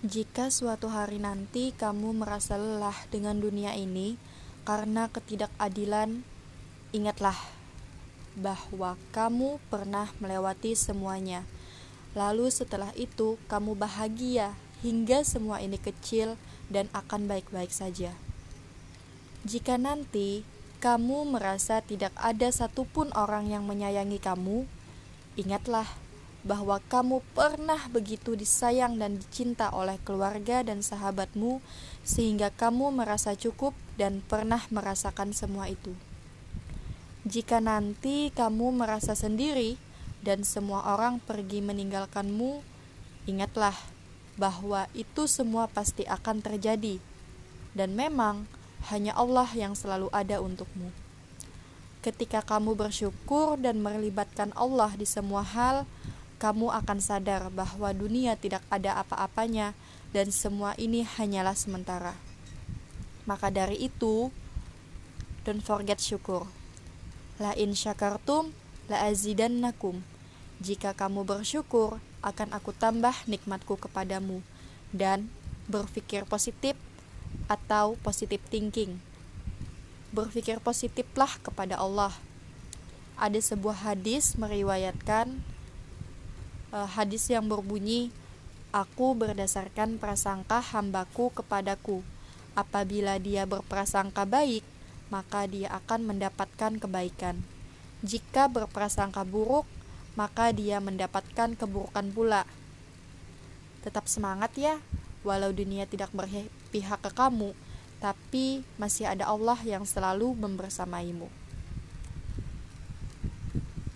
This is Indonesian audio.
Jika suatu hari nanti kamu merasa lelah dengan dunia ini karena ketidakadilan, ingatlah bahwa kamu pernah melewati semuanya. Lalu setelah itu kamu bahagia hingga semua ini kecil dan akan baik-baik saja. Jika nanti kamu merasa tidak ada satupun orang yang menyayangi kamu, ingatlah bahwa kamu pernah begitu disayang dan dicinta oleh keluarga dan sahabatmu, sehingga kamu merasa cukup dan pernah merasakan semua itu. Jika nanti kamu merasa sendiri dan semua orang pergi meninggalkanmu, ingatlah bahwa itu semua pasti akan terjadi, dan memang hanya Allah yang selalu ada untukmu. Ketika kamu bersyukur dan melibatkan Allah di semua hal, kamu akan sadar bahwa dunia tidak ada apa-apanya dan semua ini hanyalah sementara. Maka dari itu, don't forget syukur. La in syakartum la azidannakum. Jika kamu bersyukur, akan aku tambah nikmatku kepadamu dan berpikir positif atau positive thinking. Berpikir positiflah kepada Allah. Ada sebuah hadis meriwayatkan uh, hadis yang berbunyi, Aku berdasarkan prasangka hambaku kepadaku. Apabila dia berprasangka baik, maka dia akan mendapatkan kebaikan. Jika berprasangka buruk, maka dia mendapatkan keburukan pula. Tetap semangat ya, walau dunia tidak berpihak ke kamu, tapi masih ada Allah yang selalu membersamaimu.